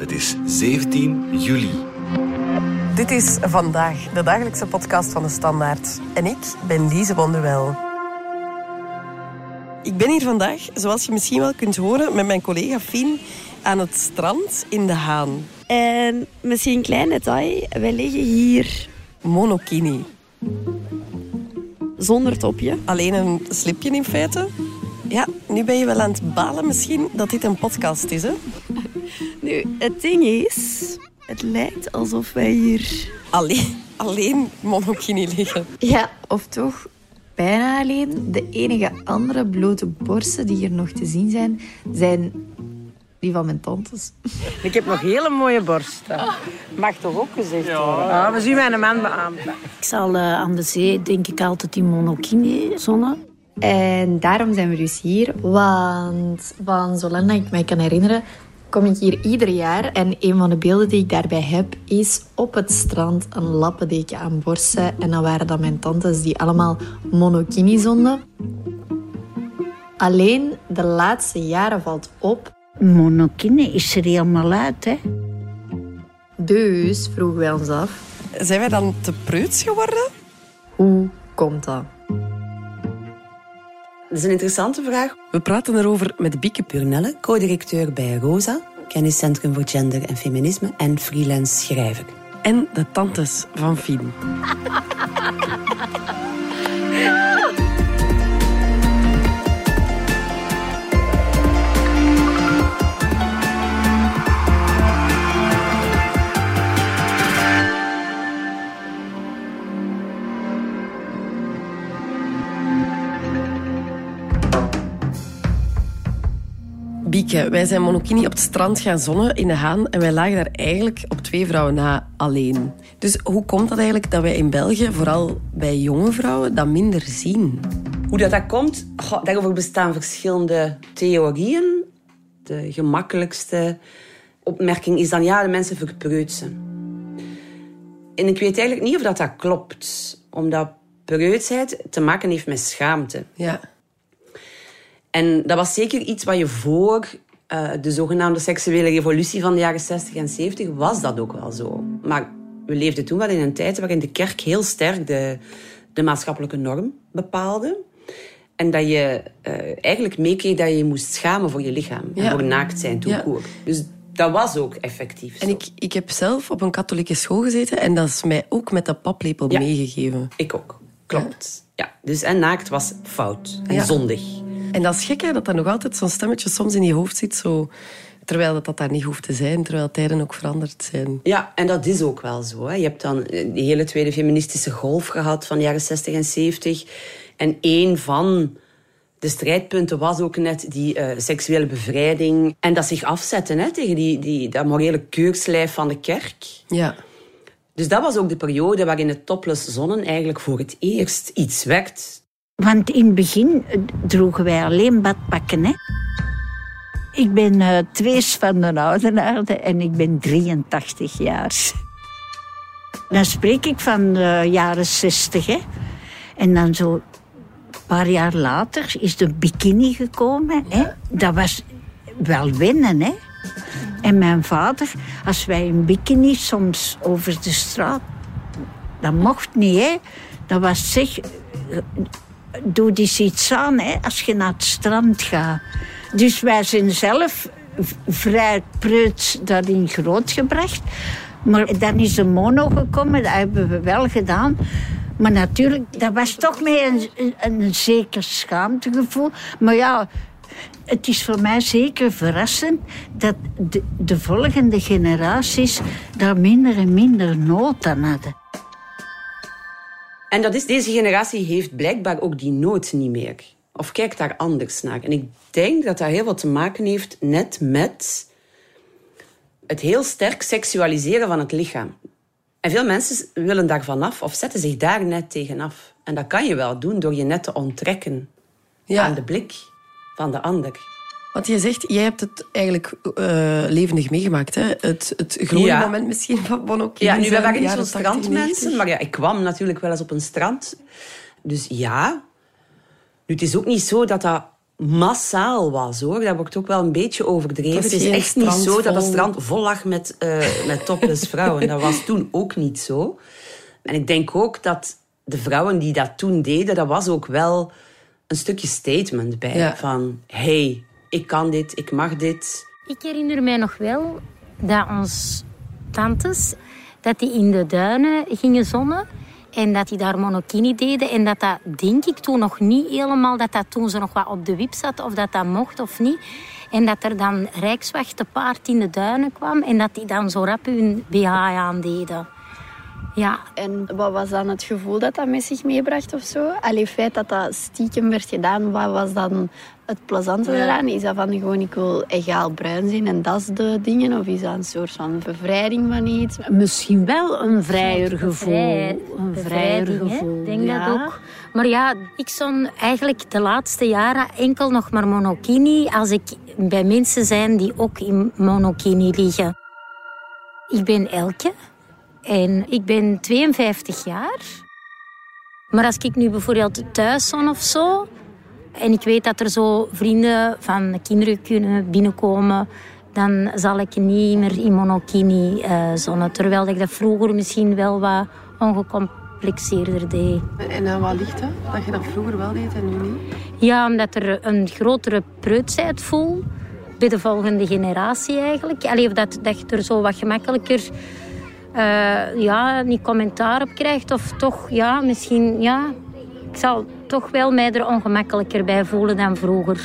Het is 17 juli. Dit is Vandaag, de dagelijkse podcast van de Standaard. En ik ben Lise Wonderwel. Ik ben hier vandaag, zoals je misschien wel kunt horen, met mijn collega Fien aan het strand in De Haan. En misschien een klein detail, wij liggen hier Monokini. zonder topje. Alleen een slipje in feite. Ja, nu ben je wel aan het balen misschien dat dit een podcast is, hè? Nu, het ding is, het lijkt alsof wij hier... Alleen, alleen monokini liggen. Ja, of toch bijna alleen. De enige andere blote borsten die hier nog te zien zijn, zijn die van mijn tantes. Ik heb nog hele mooie borsten. Mag toch ook gezegd worden? Ah, we zien mijn man beaamd. Ik zal eh, aan de zee denk ik altijd in monokini zonnen. En daarom zijn we dus hier, want van zolang dat ik mij kan herinneren, kom ik hier ieder jaar. En een van de beelden die ik daarbij heb, is op het strand een lappendeken aan borsten. En dan waren dat mijn tantes die allemaal monokini zonden. Alleen de laatste jaren valt op Monokine is er helemaal uit, hè. Dus vroegen wij ons af, Zijn wij dan te preuts geworden? hoe komt dat? Dat is een interessante vraag. We praten erover met Bieke Purnelle, co-directeur bij ROSA, Kenniscentrum voor Gender en Feminisme en freelance schrijver. en de tantes van Fien. Wij zijn monokini op het strand gaan zonnen in de Haan en wij lagen daar eigenlijk op twee vrouwen na alleen. Dus hoe komt dat eigenlijk dat wij in België, vooral bij jonge vrouwen, dat minder zien? Hoe dat, dat komt, goh, daarover bestaan verschillende theorieën. De gemakkelijkste opmerking is dan, ja, de mensen verpreutsen. En ik weet eigenlijk niet of dat, dat klopt. Omdat preutsheid te maken heeft met schaamte. Ja. En dat was zeker iets wat je voor eh, de zogenaamde seksuele revolutie van de jaren 60 en 70 was dat ook wel zo. Maar we leefden toen wel in een tijd waarin de kerk heel sterk de, de maatschappelijke norm bepaalde. En dat je eh, eigenlijk meekreeg dat je je moest schamen voor je lichaam. En voor naakt zijn, toe Ja. Dus dat was ook effectief En zo. ik, ik heb zelf op een katholieke school gezeten en dat is mij ook met de paplepel Ja. meegegeven. Ik ook. Klopt. Ja. Dus en naakt was fout en Ja. zondig. En dat is gek, hè, dat er nog altijd zo'n stemmetje soms in je hoofd zit, zo, terwijl dat, dat daar niet hoeft te zijn, terwijl tijden ook veranderd zijn. Ja, en dat is ook wel zo. Hè. Je hebt dan eh, die hele tweede feministische golf gehad van de jaren 60 en 70. En een van de strijdpunten was ook net die eh, seksuele bevrijding. En dat zich afzetten hè, tegen die, die, dat morele keurslijf van de kerk. Ja. Dus dat was ook de periode waarin het topless zonnen eigenlijk voor het eerst iets werd. Want in het begin eh, droegen wij alleen badpakken, hè. Ik ben eh twees van de Oudenaarde en ik ben 83 jaar. Dan spreek ik van de jaren 60, hè. En dan zo een paar jaar later is de bikini gekomen, hè. Dat was wel wennen, hè. En mijn vader, als wij in bikini soms over de straat... Dat mocht niet, hè. Dat was zeg... Doe eens iets aan, hè, als je naar het strand gaat. Dus wij zijn zelf vrij preuts daarin grootgebracht. Maar dan is de mono gekomen, dat hebben we wel gedaan. Maar natuurlijk, dat was toch met een, een, een zeker schaamtegevoel. Maar ja, het is voor mij zeker verrassend dat de, de volgende generaties daar minder en minder nood aan hadden. En dat is, deze generatie heeft blijkbaar ook die nood niet meer. Of kijkt daar anders naar. En ik denk dat dat heel wat te maken heeft net met het heel sterk seksualiseren van het lichaam. En veel mensen willen daar vanaf of zetten zich daar net tegenaf. En dat kan je wel doen door je net te onttrekken Ja. aan de blik van de ander. Want je zegt, jij hebt het eigenlijk eh, levendig meegemaakt, hè? Het, het groeimoment misschien van monokini. Ja, nu, we zijn, waren niet zo'n 80, strandmensen, 90. maar ja, ik kwam natuurlijk wel eens op een strand. Dus ja, nu, het is ook niet zo dat dat massaal was, hoor. Dat wordt ook wel een beetje overdreven. Het is echt niet zo dat het strand vol lag met, eh met topless vrouwen. Dat was toen ook niet zo. En ik denk ook dat de vrouwen die dat toen deden, dat was ook wel een stukje statement bij. Ja. Van, hey, ik kan dit, ik mag dit. Ik herinner mij nog wel dat ons tantes dat die in de duinen gingen zonnen en dat die daar monokini deden en dat dat denk ik toen nog niet helemaal dat dat toen ze nog wat op de wip zat of dat dat mocht of niet en dat er dan rijkswacht te paard in de duinen kwam en dat die dan zo rap hun BH aandeden. Ja, En wat was dan het gevoel dat dat met zich meebracht of zo? Allee, het feit dat dat stiekem werd gedaan, wat was dan het plezante eraan? Is dat van gewoon, ik wil egaal bruin zijn en dat is de dingen? Of is dat een soort van bevrijding van iets? Misschien wel een vrijer gevoel. Een vrijer gevoel. Ik denk ja. dat ook. Maar ja, ik zon eigenlijk de laatste jaren enkel nog maar monokini als ik bij mensen zijn die ook in monokini liggen. Ik ben Elke en ik ben 52 jaar. Maar als ik nu bijvoorbeeld thuis zon of zo... en ik weet dat er zo vrienden van de kinderen kunnen binnenkomen... dan zal ik niet meer in monokini eh zonnen. Terwijl ik dat vroeger misschien wel wat ongecomplexeerder deed. En aan wat ligt dat? Dat je dat vroeger wel deed en nu niet? Ja, omdat er een grotere preutsheid voel bij de volgende generatie eigenlijk. Allee, of dat, dat je er zo wat gemakkelijker eh, ja, niet commentaar op krijgt. Of toch, ja, misschien, ja... Ik zal toch wel mij er ongemakkelijker bij voelen dan vroeger.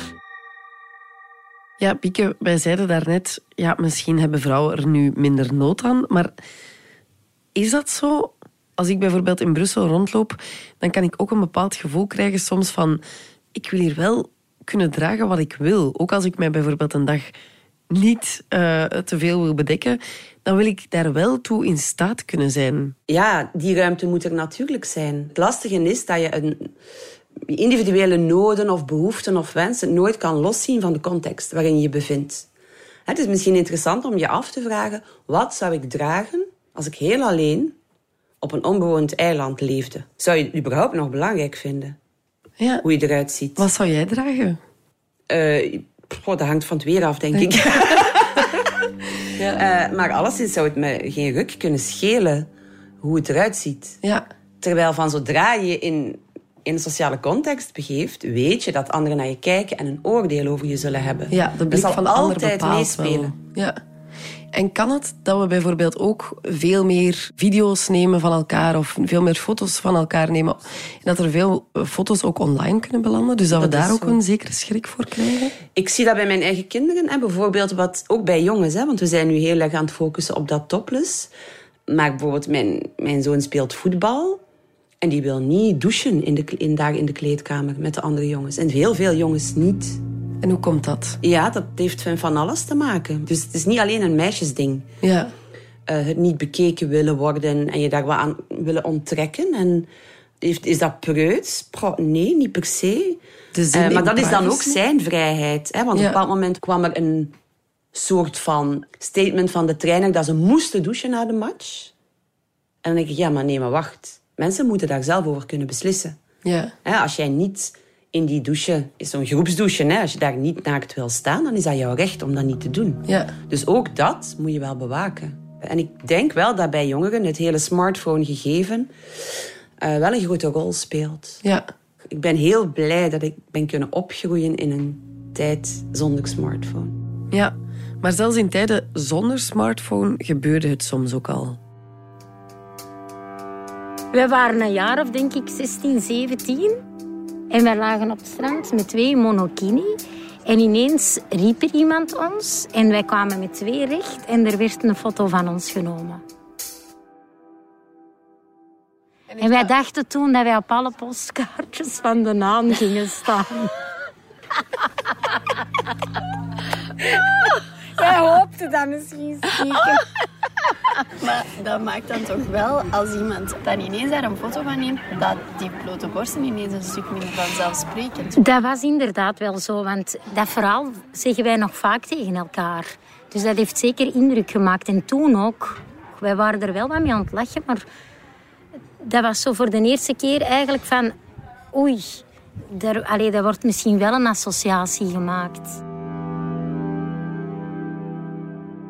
Ja, Pieke, wij zeiden daarnet, ja, misschien hebben vrouwen er nu minder nood aan, maar is dat zo? Als ik bijvoorbeeld in Brussel rondloop, dan kan ik ook een bepaald gevoel krijgen soms van, ik wil hier wel kunnen dragen wat ik wil. Ook als ik mij bijvoorbeeld een dag niet eh, te veel wil bedekken, dan wil ik daar wel toe in staat kunnen zijn. Ja, die ruimte moet er natuurlijk zijn. Het lastige is dat je een individuele noden of behoeften of wensen nooit kan loszien van de context waarin je je bevindt. Het is misschien interessant om je af te vragen, wat zou ik dragen als ik heel alleen op een onbewoond eiland leefde? Zou je het überhaupt nog belangrijk vinden, Ja. hoe je eruit ziet? Wat zou jij dragen? Eh, goh, dat hangt van het weer af, denk ik. Eh, maar alleszins zou het me geen ruk kunnen schelen hoe het eruit ziet. Ja. Terwijl van zodra je in, in een sociale context begeeft, weet je dat anderen naar je kijken en een oordeel over je zullen hebben. Ja, de dat zal van altijd bepaalt meespelen. wel. Ja. En kan het dat we bijvoorbeeld ook veel meer video's nemen van elkaar of veel meer foto's van elkaar nemen? En dat er veel eh, foto's ook online kunnen belanden, dus dat, we Dat daar ook zo. een zekere schrik voor krijgen? Ik zie dat bij mijn eigen kinderen en bijvoorbeeld wat, ook bij jongens, hè, want we zijn nu heel erg aan het focussen op dat topless. Maar bijvoorbeeld mijn, mijn zoon speelt voetbal en die wil niet douchen in de, in, daar in de kleedkamer met de andere jongens. En heel veel jongens niet. En hoe komt dat? Ja, dat heeft van- van alles te maken. Dus het is niet alleen een meisjesding. Ja. Eh, het niet bekeken willen worden en je daar wat aan willen onttrekken. En heeft, is dat preuts? Nee, niet per se. Eh, maar dat is dan ook zijn vrijheid. Hè? Want Ja. op een bepaald moment kwam er een soort van statement van de trainer dat ze moesten douchen na de match. En dan denk ik, ja, maar nee, maar wacht. Mensen moeten daar zelf over kunnen beslissen. Ja. Hè, als jij niet in die douche, is zo'n groepsdouche, hè, als je daar niet naakt wil staan, dan is dat jouw recht om dat niet te doen. Ja. Dus ook dat moet je wel bewaken. En ik denk wel dat bij jongeren het hele smartphone-gegeven eh, wel een grote rol speelt. Ja. Ik ben heel blij dat ik ben kunnen opgroeien in een tijd zonder smartphone. Ja. Maar zelfs in tijden zonder smartphone gebeurde het soms ook al. Wij waren een jaar of denk ik 16, 17. En wij lagen op het strand met twee monokini. En ineens riep er iemand ons. En wij kwamen met twee recht. En er werd een foto van ons genomen. En wij dachten toen dat wij op alle postkaartjes van de naam gingen staan. wij hoopten dat misschien stiekem. Maar dat maakt dan toch wel, als iemand dan ineens daar een foto van neemt, dat die blote borsten ineens een stuk minder vanzelfsprekend Dat was inderdaad wel zo, want dat verhaal zeggen wij nog vaak tegen elkaar. Dus dat heeft zeker indruk gemaakt. En toen ook. Wij waren er wel wat mee aan het lachen, maar dat was zo voor de eerste keer eigenlijk van... Oei, er, allee, er wordt misschien wel een associatie gemaakt.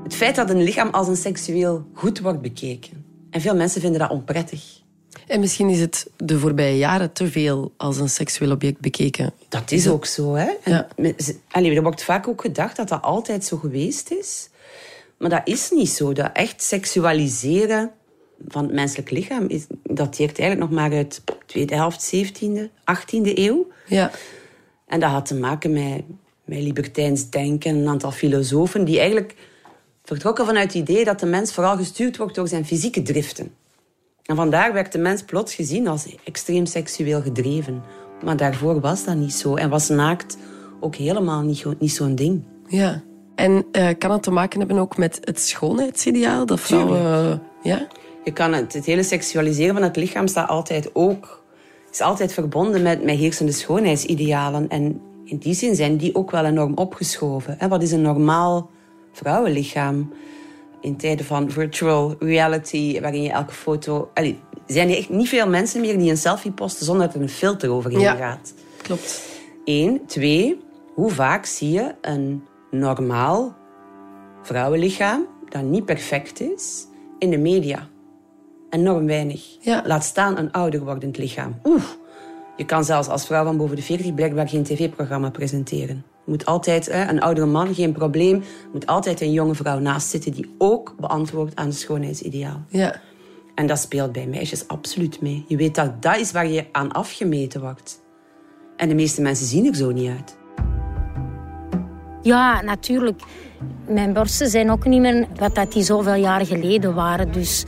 Het feit dat een lichaam als een seksueel goed wordt bekeken. En veel mensen vinden dat onprettig. En misschien is het de voorbije jaren te veel als een seksueel object bekeken. Dat is ook zo, hè? Ja. allee, er wordt vaak ook gedacht dat dat altijd zo geweest is. Maar dat is niet zo. Dat echt seksualiseren van het menselijk lichaam is, dateert eigenlijk nog maar uit de tweede helft 17e, 18e eeuw. Ja. En dat had te maken met, met libertijns denken, een aantal filosofen die eigenlijk vertrokken vanuit het idee dat de mens vooral gestuurd wordt door zijn fysieke driften. En vandaar werd de mens plots gezien als extreem seksueel gedreven. Maar daarvoor was dat niet zo. En was naakt ook helemaal niet, niet zo'n ding. ja. En eh, kan het te maken hebben ook met het schoonheidsideaal? Dat vrouwen... ja? Je kan het, het hele seksualiseren van het lichaam staat altijd ook, is altijd verbonden met, met heersende schoonheidsidealen. En in die zin zijn die ook wel enorm opgeschoven. Hè? Wat is een normaal vrouwenlichaam? In tijden van virtual reality, waarin je elke foto... Allee, zijn er echt niet veel mensen meer die een selfie posten zonder dat er een filter overheen Ja. gaat. Klopt. Eén. Twee, hoe vaak zie je een normaal vrouwenlichaam dat niet perfect is in de media? Enorm weinig. Ja. Laat staan een ouder wordend lichaam. Oeh. Je kan zelfs als vrouw van boven de 40 blijkbaar geen tv-programma presenteren. Moet altijd hè, een oudere man, geen probleem. Er moet altijd een jonge vrouw naast zitten die ook beantwoordt aan het schoonheidsideaal. Ja. En dat speelt bij meisjes absoluut mee. Je weet dat dat is waar je aan afgemeten wordt. En de meeste mensen zien er zo niet uit. Ja, natuurlijk. Mijn borsten zijn ook niet meer wat dat die zoveel jaar geleden waren. Dus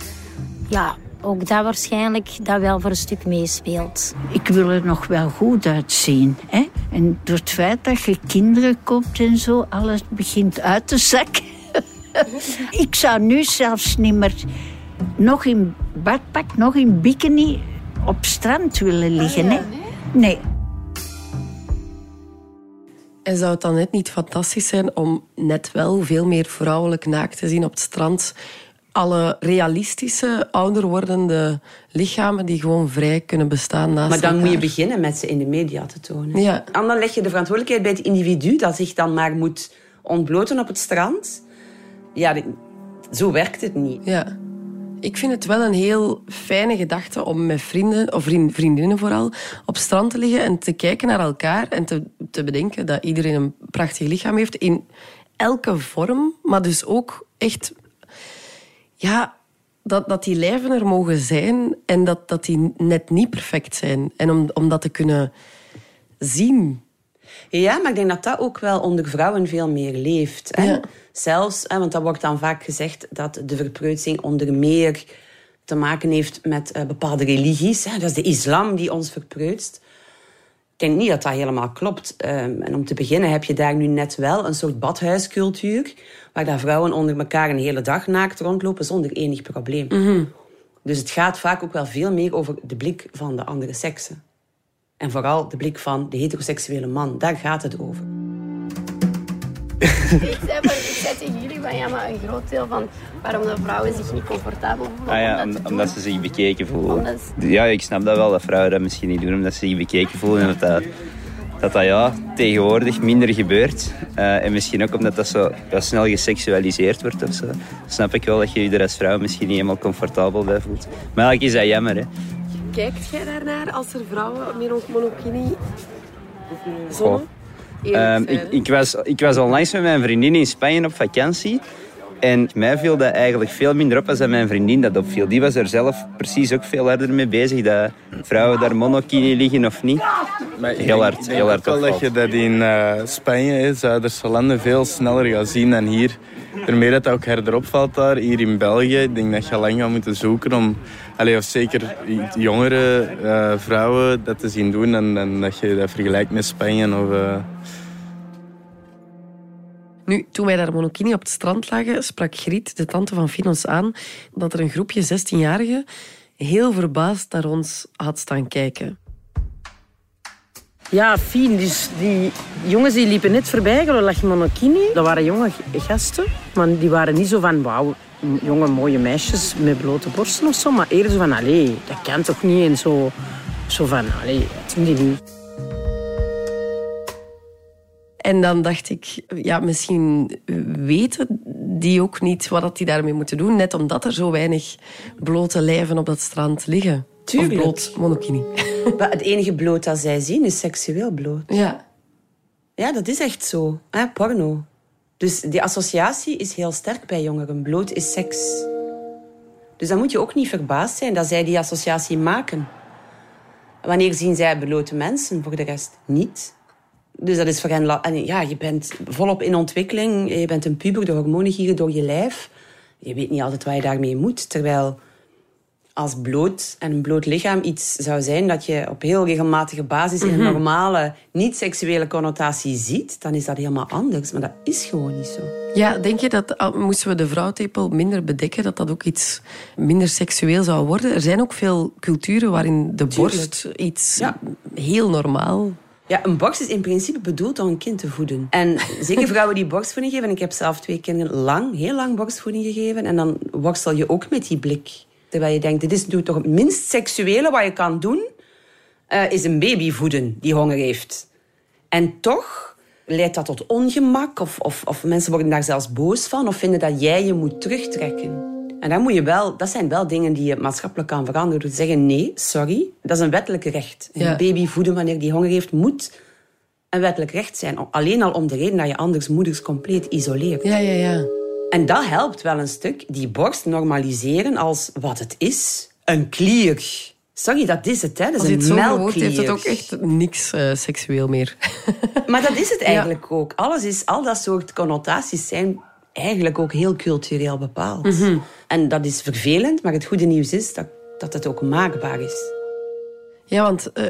ja, ook dat waarschijnlijk dat wel voor een stuk meespeelt. Ik wil er nog wel goed uitzien. Hè? En door het feit dat je kinderen koopt en zo, alles begint uit te zakken. ik zou nu zelfs niet meer nog in badpak, nog in bikini op strand willen liggen. hè? Nee. En zou het dan net niet fantastisch zijn om net wel veel meer vrouwelijk naakt te zien op het strand? Alle realistische, ouder wordende lichamen die gewoon vrij kunnen bestaan naast Maar dan moet je beginnen met ze in de media te tonen. Ja. En dan leg je de verantwoordelijkheid bij het individu dat zich dan maar moet ontbloten op het strand. Ja, zo werkt het niet. Ja. Ik vind het wel een heel fijne gedachte om met vrienden, of vriend- vriendinnen vooral, op strand te liggen en te kijken naar elkaar en te, te bedenken dat iedereen een prachtig lichaam heeft in elke vorm, maar dus ook echt, ja, dat, dat die lijven er mogen zijn en dat, dat die net niet perfect zijn. En om, om dat te kunnen zien. Ja, maar ik denk dat dat ook wel onder vrouwen veel meer leeft. Hè? Ja. Zelfs, hè, want dat wordt dan vaak gezegd dat de verpreutsing onder meer te maken heeft met eh, bepaalde religies. Hè? Dat is de islam die ons verpreutst. Ik denk niet dat dat helemaal klopt. Ehm, en om te beginnen heb je daar nu net wel een soort badhuiscultuur, waar daar vrouwen onder elkaar een hele dag naakt rondlopen zonder enig probleem. Dus het gaat vaak ook wel veel meer over de blik van de andere seksen. En vooral de blik van de heteroseksuele man. Daar gaat het over. Tegen jullie van ja, maar een groot deel van waarom de vrouwen zich niet comfortabel voelen. Ah ja, om om- dat te omdat doen. ze zich bekeken voelen. Omdat- Ja, ik snap dat wel, dat vrouwen dat misschien niet doen omdat ze zich bekeken voelen. En dat dat, dat, dat ja, tegenwoordig minder gebeurt. Eh, en misschien ook omdat dat zo ja, snel geseksualiseerd wordt of zo. Snap ik wel dat je je er als vrouw misschien niet helemaal comfortabel bij voelt. Maar eigenlijk is dat jammer, hè. Kijkt jij daarnaar als er vrouwen met een monokini Goh. Ehm, ik, ik, was, ik was onlangs met mijn vriendin in Spanje op vakantie. En mij viel dat eigenlijk veel minder op als dat mijn vriendin dat opviel. Die was er zelf precies ook veel harder mee bezig. Dat vrouwen daar monokini liggen of niet. Maar ik Heel hard, ik denk heel hard wel dat je dat in eh, Spanje, Zuiderse landen, veel sneller gaat zien dan hier. Daarmee dat dat ook harder opvalt daar. Hier in België, ik denk dat je lang gaat moeten zoeken om... Allee, of zeker jongere eh, vrouwen dat te zien doen. En, en dat je dat vergelijkt met Spanje of... eh, Nu, toen wij daar monokini op het strand lagen, sprak Griet, de tante van Fien, ons aan dat er een groepje 16-jarigen heel verbaasd naar ons had staan kijken. Ja, fijn. Dus die jongens die liepen net voorbij, lag monokini. Dat waren jonge gasten, maar die waren niet zo van wauw, jonge mooie meisjes met blote borsten of zo. Maar eerder zo van, allee, dat kan toch niet? En zo, zo van, allee, dat doen die niet. En dan dacht ik, ja, misschien weten die ook niet wat die daarmee moeten doen. Net omdat er zo weinig blote lijven op dat strand liggen. Tuurlijk. Of bloot monokini. Maar het enige bloot dat zij zien is seksueel bloot. Ja. Ja, dat is echt zo. Hè? Porno. Dus die associatie is heel sterk bij jongeren. Bloot is seks. Dus dan moet je ook niet verbaasd zijn dat zij die associatie maken. Wanneer zien zij blote mensen? Voor de rest niet. Dus dat is voor hen... En ja, je bent volop in ontwikkeling. Je bent een puber, de hormonen gieren door je lijf. Je weet niet altijd wat je daarmee moet. Terwijl als bloot en een bloot lichaam iets zou zijn dat je op heel regelmatige basis in een Mhm. normale, niet-seksuele connotatie ziet, dan is dat helemaal anders. Maar dat is gewoon niet zo. Ja, denk je dat moesten we de vrouwtepel minder bedekken, dat dat ook iets minder seksueel zou worden? Er zijn ook veel culturen waarin de borst iets heel normaal... Ja, een borst is in principe bedoeld om een kind te voeden. En zeker vrouwen die borstvoeding geven, en ik heb zelf twee kinderen lang, heel lang borstvoeding gegeven, en dan worstel je ook met die blik. Terwijl je denkt, dit is toch het minst seksuele wat je kan doen, eh, is een baby voeden die honger heeft. En toch leidt dat tot ongemak, of, of, of mensen worden daar zelfs boos van, of vinden dat jij je moet terugtrekken. En dan moet je wel, dat zijn wel dingen die je maatschappelijk kan veranderen. Door te zeggen, nee, sorry, dat is een wettelijk recht. Ja. Een baby voeden wanneer die honger heeft, moet een wettelijk recht zijn. Alleen al om de reden dat je anders moeders compleet isoleert. Ja, ja, ja. En dat helpt wel een stuk. Die borst normaliseren als wat het is. Een klier. Sorry, dat is het, hè. Dat is Als je een zo melkklier. heeft het ook echt niks eh, seksueel meer. Maar dat is het eigenlijk ook. Alles is, al dat soort connotaties zijn eigenlijk ook heel cultureel bepaald. Mhm. En dat is vervelend, maar het goede nieuws is dat, dat het ook maakbaar is. Ja, want eh,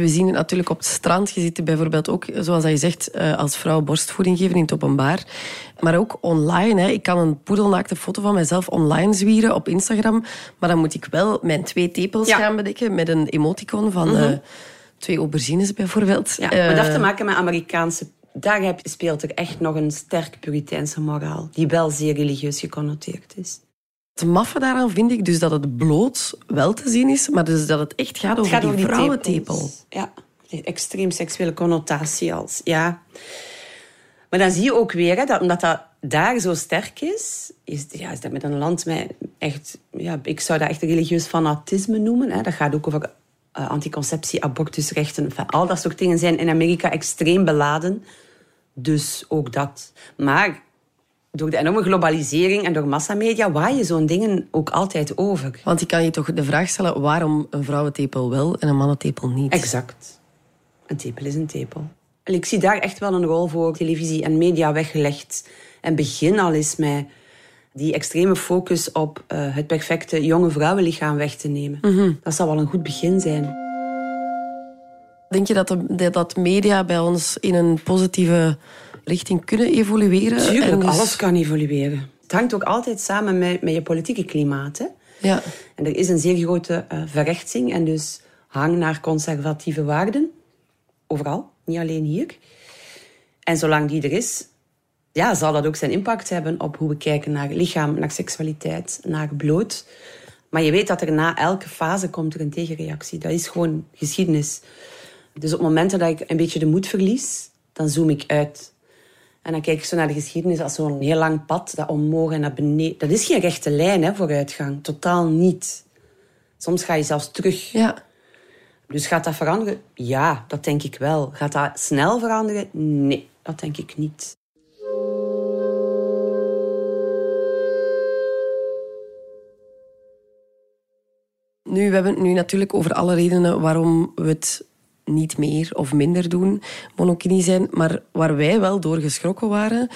we zien het natuurlijk op het strand. Je ziet het bijvoorbeeld ook, zoals je zegt, eh, als vrouw borstvoeding geven in het openbaar. Maar ook online. Hè. Ik kan een poedelnaakte foto van mezelf online zwieren op Instagram. Maar dan moet ik wel mijn twee tepels Ja. gaan bedekken met een emoticon van Mhm. eh, twee aubergines bijvoorbeeld. Ja, maar dat heeft te Eh, maken met Amerikaanse... Daar heb- speelt er echt nog een sterk puriteinse moraal, die wel zeer religieus geconnoteerd is. Het maffe daaraan vind ik dus dat het bloot wel te zien is, maar dus dat het echt gaat Het over gaat die over die vrouwentepel. Ja, extreem seksuele connotatie als... Ja. Maar dan zie je ook weer, hè, dat, omdat dat daar zo sterk is, is, ja, is dat met een land met echt... Ja, ik zou dat echt religieus fanatisme noemen. Hè. Dat gaat ook over eh, anticonceptie, abortusrechten. Enfin, al dat soort dingen zijn in Amerika extreem beladen. Dus ook dat. Maar door de enorme globalisering en door massamedia waaien zo'n dingen ook altijd over. Want je kan je toch de vraag stellen waarom een vrouwentepel wel en een mannentepel niet. Exact. Een tepel is een tepel. En ik zie daar echt wel een rol voor televisie en media weggelegd. En begin al eens met die extreme focus op eh, het perfecte jonge vrouwenlichaam weg te nemen. Mhm. Dat zou wel een goed begin zijn. Denk je dat, de, dat media bij ons in een positieve richting kunnen evolueren? Tuurlijk, dus- alles kan evolueren. Het hangt ook altijd samen met, met je politieke klimaat. Hè? Ja. En er is een zeer grote eh, verrechtsing en dus hang naar conservatieve waarden. Overal, niet alleen hier. En zolang die er is, ja, zal dat ook zijn impact hebben op hoe we kijken naar lichaam, naar seksualiteit, naar bloot. Maar je weet dat er na elke fase komt er een tegenreactie. Dat is gewoon geschiedenis. Dus op momenten dat ik een beetje de moed verlies, dan zoom ik uit. En dan kijk ik zo naar de geschiedenis als zo'n heel lang pad, dat omhoog en naar beneden. Dat is geen rechte lijn, hè, vooruitgang. Totaal niet. Soms ga je zelfs terug. Ja. Dus gaat dat veranderen? Ja, dat denk ik wel. Gaat dat snel veranderen? Nee, dat denk ik niet. Nu, we hebben het nu natuurlijk over alle redenen waarom we het niet meer of minder doen, monokini zijn. Maar waar wij wel door geschrokken waren,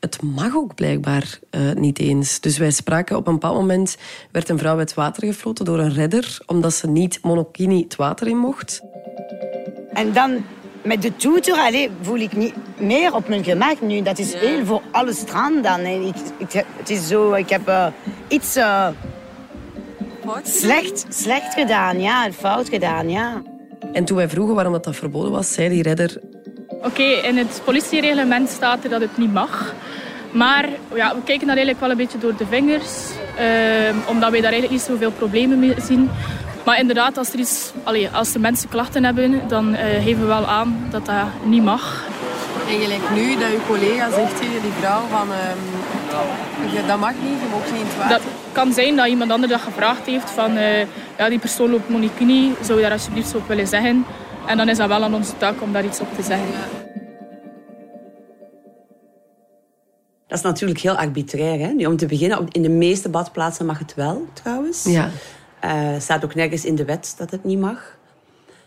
het mag ook blijkbaar eh, niet eens. Dus wij spraken op een bepaald moment, werd een vrouw uit water gefloten door een redder, omdat ze niet monokini het water in mocht. En dan met de toeter allee, voel ik niet meer op mijn gemak nu. Dat is heel voor alle strand dan. En ik, ik, het is zo, ik heb eh, iets eh, slecht, slecht gedaan, ja, fout gedaan, ja. En toen wij vroegen waarom dat, dat verboden was, zei die redder... Oké, in het politiereglement staat er dat het niet mag. Maar ja, we kijken daar eigenlijk wel een beetje door de vingers. ehm, omdat wij daar eigenlijk niet zoveel problemen mee zien. Maar inderdaad, als, er iets, allee, als de mensen klachten hebben, dan eh, geven we wel aan dat dat niet mag. En gelijk nu dat je collega zegt tegen die vrouw van... ehm, je- dat mag niet, je mag niet in het water. Dat kan zijn dat iemand anders dat gevraagd heeft van eh, ja, die persoon loopt monokini, zou je daar alsjeblieft zo op willen zeggen? En dan is dat wel aan onze taak om daar iets op te zeggen. Dat is natuurlijk heel arbitrair. Hè? Nu, om te beginnen, in de meeste badplaatsen mag het wel, trouwens. Ja. Eh, staat ook nergens in de wet dat het niet mag.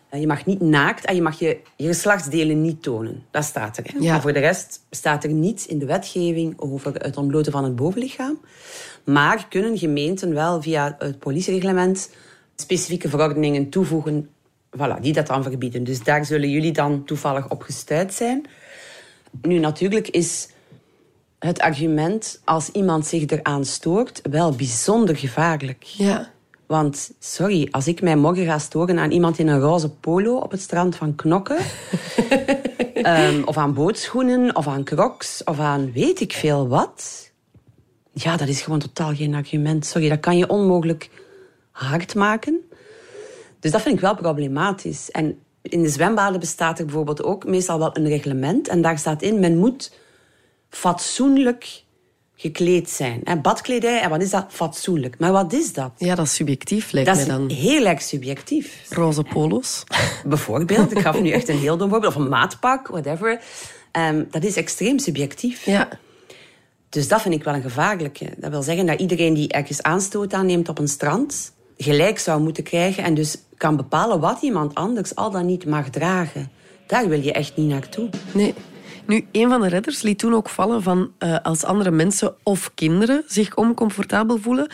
Eh, je mag niet naakt en je mag je, je geslachtsdelen niet tonen. Dat staat er. Ja. Maar voor de rest staat er niets in de wetgeving over het ontbloten van het bovenlichaam. Maar kunnen gemeenten wel via het politiereglement specifieke verordeningen toevoegen voilà, die dat dan verbieden. Dus daar zullen jullie dan toevallig op gestuurd zijn. Nu, natuurlijk is het argument als iemand zich eraan stoort wel bijzonder gevaarlijk. Ja. Want, sorry, als ik mij morgen ga storen aan iemand in een roze polo op het strand van Knokken... ehm, of aan bootschoenen, of aan crocs, of aan weet ik veel wat... Ja, dat is gewoon totaal geen argument. Sorry, dat kan je onmogelijk hard maken. Dus dat vind ik wel problematisch. En in de zwembaden bestaat er bijvoorbeeld ook meestal wel een reglement. En daar staat in, men moet fatsoenlijk gekleed zijn. En badkledij, en wat is dat? Fatsoenlijk. Maar wat is dat? Ja, dat is subjectief, lijkt Dat mij is dan. heel erg subjectief. Roze polo's. Bijvoorbeeld, ik gaf nu echt een heel dom voorbeeld. Of een maatpak, whatever. Ehm, dat is extreem subjectief. Ja. Dus dat vind ik wel een gevaarlijke. Dat wil zeggen dat iedereen die ergens aanstoot aanneemt op een strand... gelijk zou moeten krijgen en dus kan bepalen wat iemand anders al dan niet mag dragen. Daar wil je echt niet naartoe. Nee. Nu, een van de redders liet toen ook vallen van eh, als andere mensen of kinderen zich oncomfortabel voelen.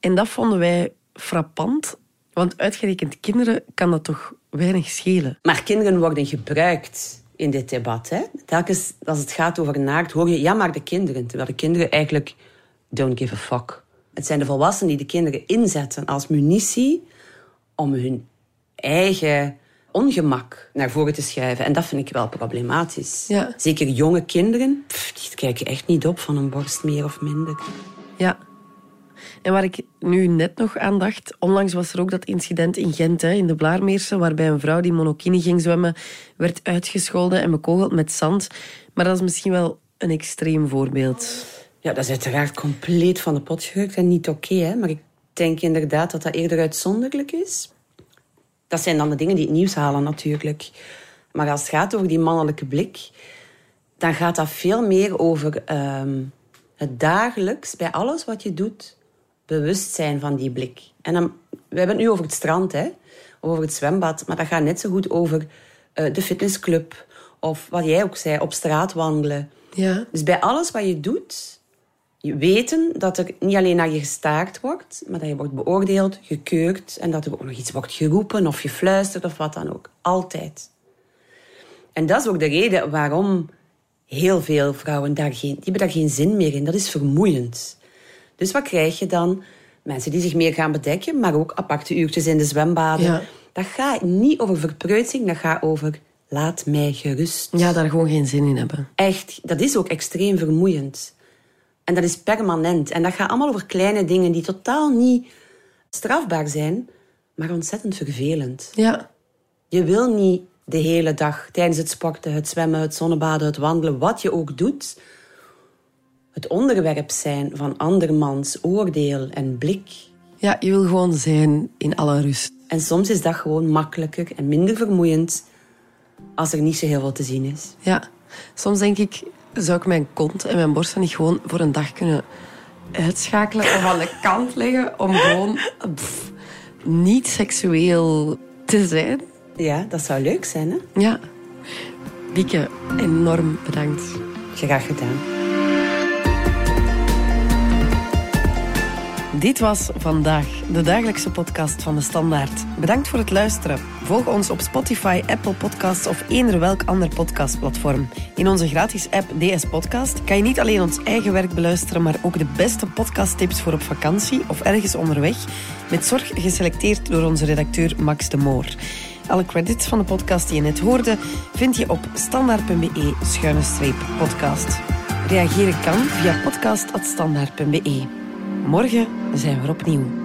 En dat vonden wij frappant, want uitgerekend kinderen kan dat toch weinig schelen. Maar kinderen worden gebruikt in dit debat. Hè? Telkens als het gaat over naakt, hoor je ja, maar de kinderen. Terwijl de kinderen eigenlijk don't give a fuck. Het zijn de volwassenen die de kinderen inzetten als munitie om hun eigen ongemak naar voren te schuiven. En dat vind ik wel problematisch. Ja. Zeker jonge kinderen, pff, die kijken echt niet op van een borst meer of minder. Ja. En waar ik nu net nog aan dacht, onlangs was er ook dat incident in Gent, hè, in de Blaarmeerse, waarbij een vrouw die monokini ging zwemmen, werd uitgescholden en bekogeld met zand. Maar dat is misschien wel een extreem voorbeeld. Ja, dat is uiteraard compleet van de pot gerukt en niet oké. hè. maar ik denk inderdaad dat dat eerder uitzonderlijk is. Dat zijn dan de dingen die het nieuws halen natuurlijk. Maar als het gaat over die mannelijke blik, dan gaat dat veel meer over ehm, het dagelijks, bij alles wat je doet, bewust zijn van die blik. En dan, we hebben het nu over het strand, hè? over het zwembad, maar dat gaat net zo goed over eh, de fitnessclub of wat jij ook zei, op straat wandelen. Ja. Dus bij alles wat je doet, weten dat er niet alleen naar je gestaard wordt, maar dat je wordt beoordeeld, gekeurd en dat er ook nog iets wordt geroepen of gefluisterd of wat dan ook. Altijd. En dat is ook de reden waarom heel veel vrouwen daar geen, die hebben daar geen zin meer in. Dat is vermoeiend. Dus wat krijg je dan? Mensen die zich meer gaan bedekken, maar ook aparte uurtjes in de zwembaden. Ja. Dat gaat niet over verpreutsing, dat gaat over laat mij gerust. Ja, daar gewoon geen zin in hebben. Echt, dat is ook extreem vermoeiend. En dat is permanent. En dat gaat allemaal over kleine dingen die totaal niet strafbaar zijn, maar ontzettend vervelend. Ja. Je wil niet de hele dag tijdens het sporten, het zwemmen, het zonnebaden, het wandelen, wat je ook doet, het onderwerp zijn van andermans oordeel en blik. Ja, je wil gewoon zijn in alle rust. En soms is dat gewoon makkelijker en minder vermoeiend als er niet zo heel veel te zien is. Ja. Soms denk ik, zou ik mijn kont en mijn borsten niet gewoon voor een dag kunnen uitschakelen of aan de kant leggen om gewoon pff, niet seksueel te zijn? Ja, dat zou leuk zijn, hè? Ja. Bieke, enorm bedankt. Graag gedaan. Dit was vandaag de dagelijkse podcast van de Standaard. Bedankt voor het luisteren. Volg ons op Spotify, Apple Podcasts of eender welk ander podcastplatform. In onze gratis app DS Podcast kan je niet alleen ons eigen werk beluisteren, maar ook de beste podcasttips voor op vakantie of ergens onderweg, met zorg geselecteerd door onze redacteur Max de Moor. Alle credits van de podcast die je net hoorde vind je op standaard.be-podcast. Reageren kan via podcast.standaard.be. Morgen zijn we opnieuw.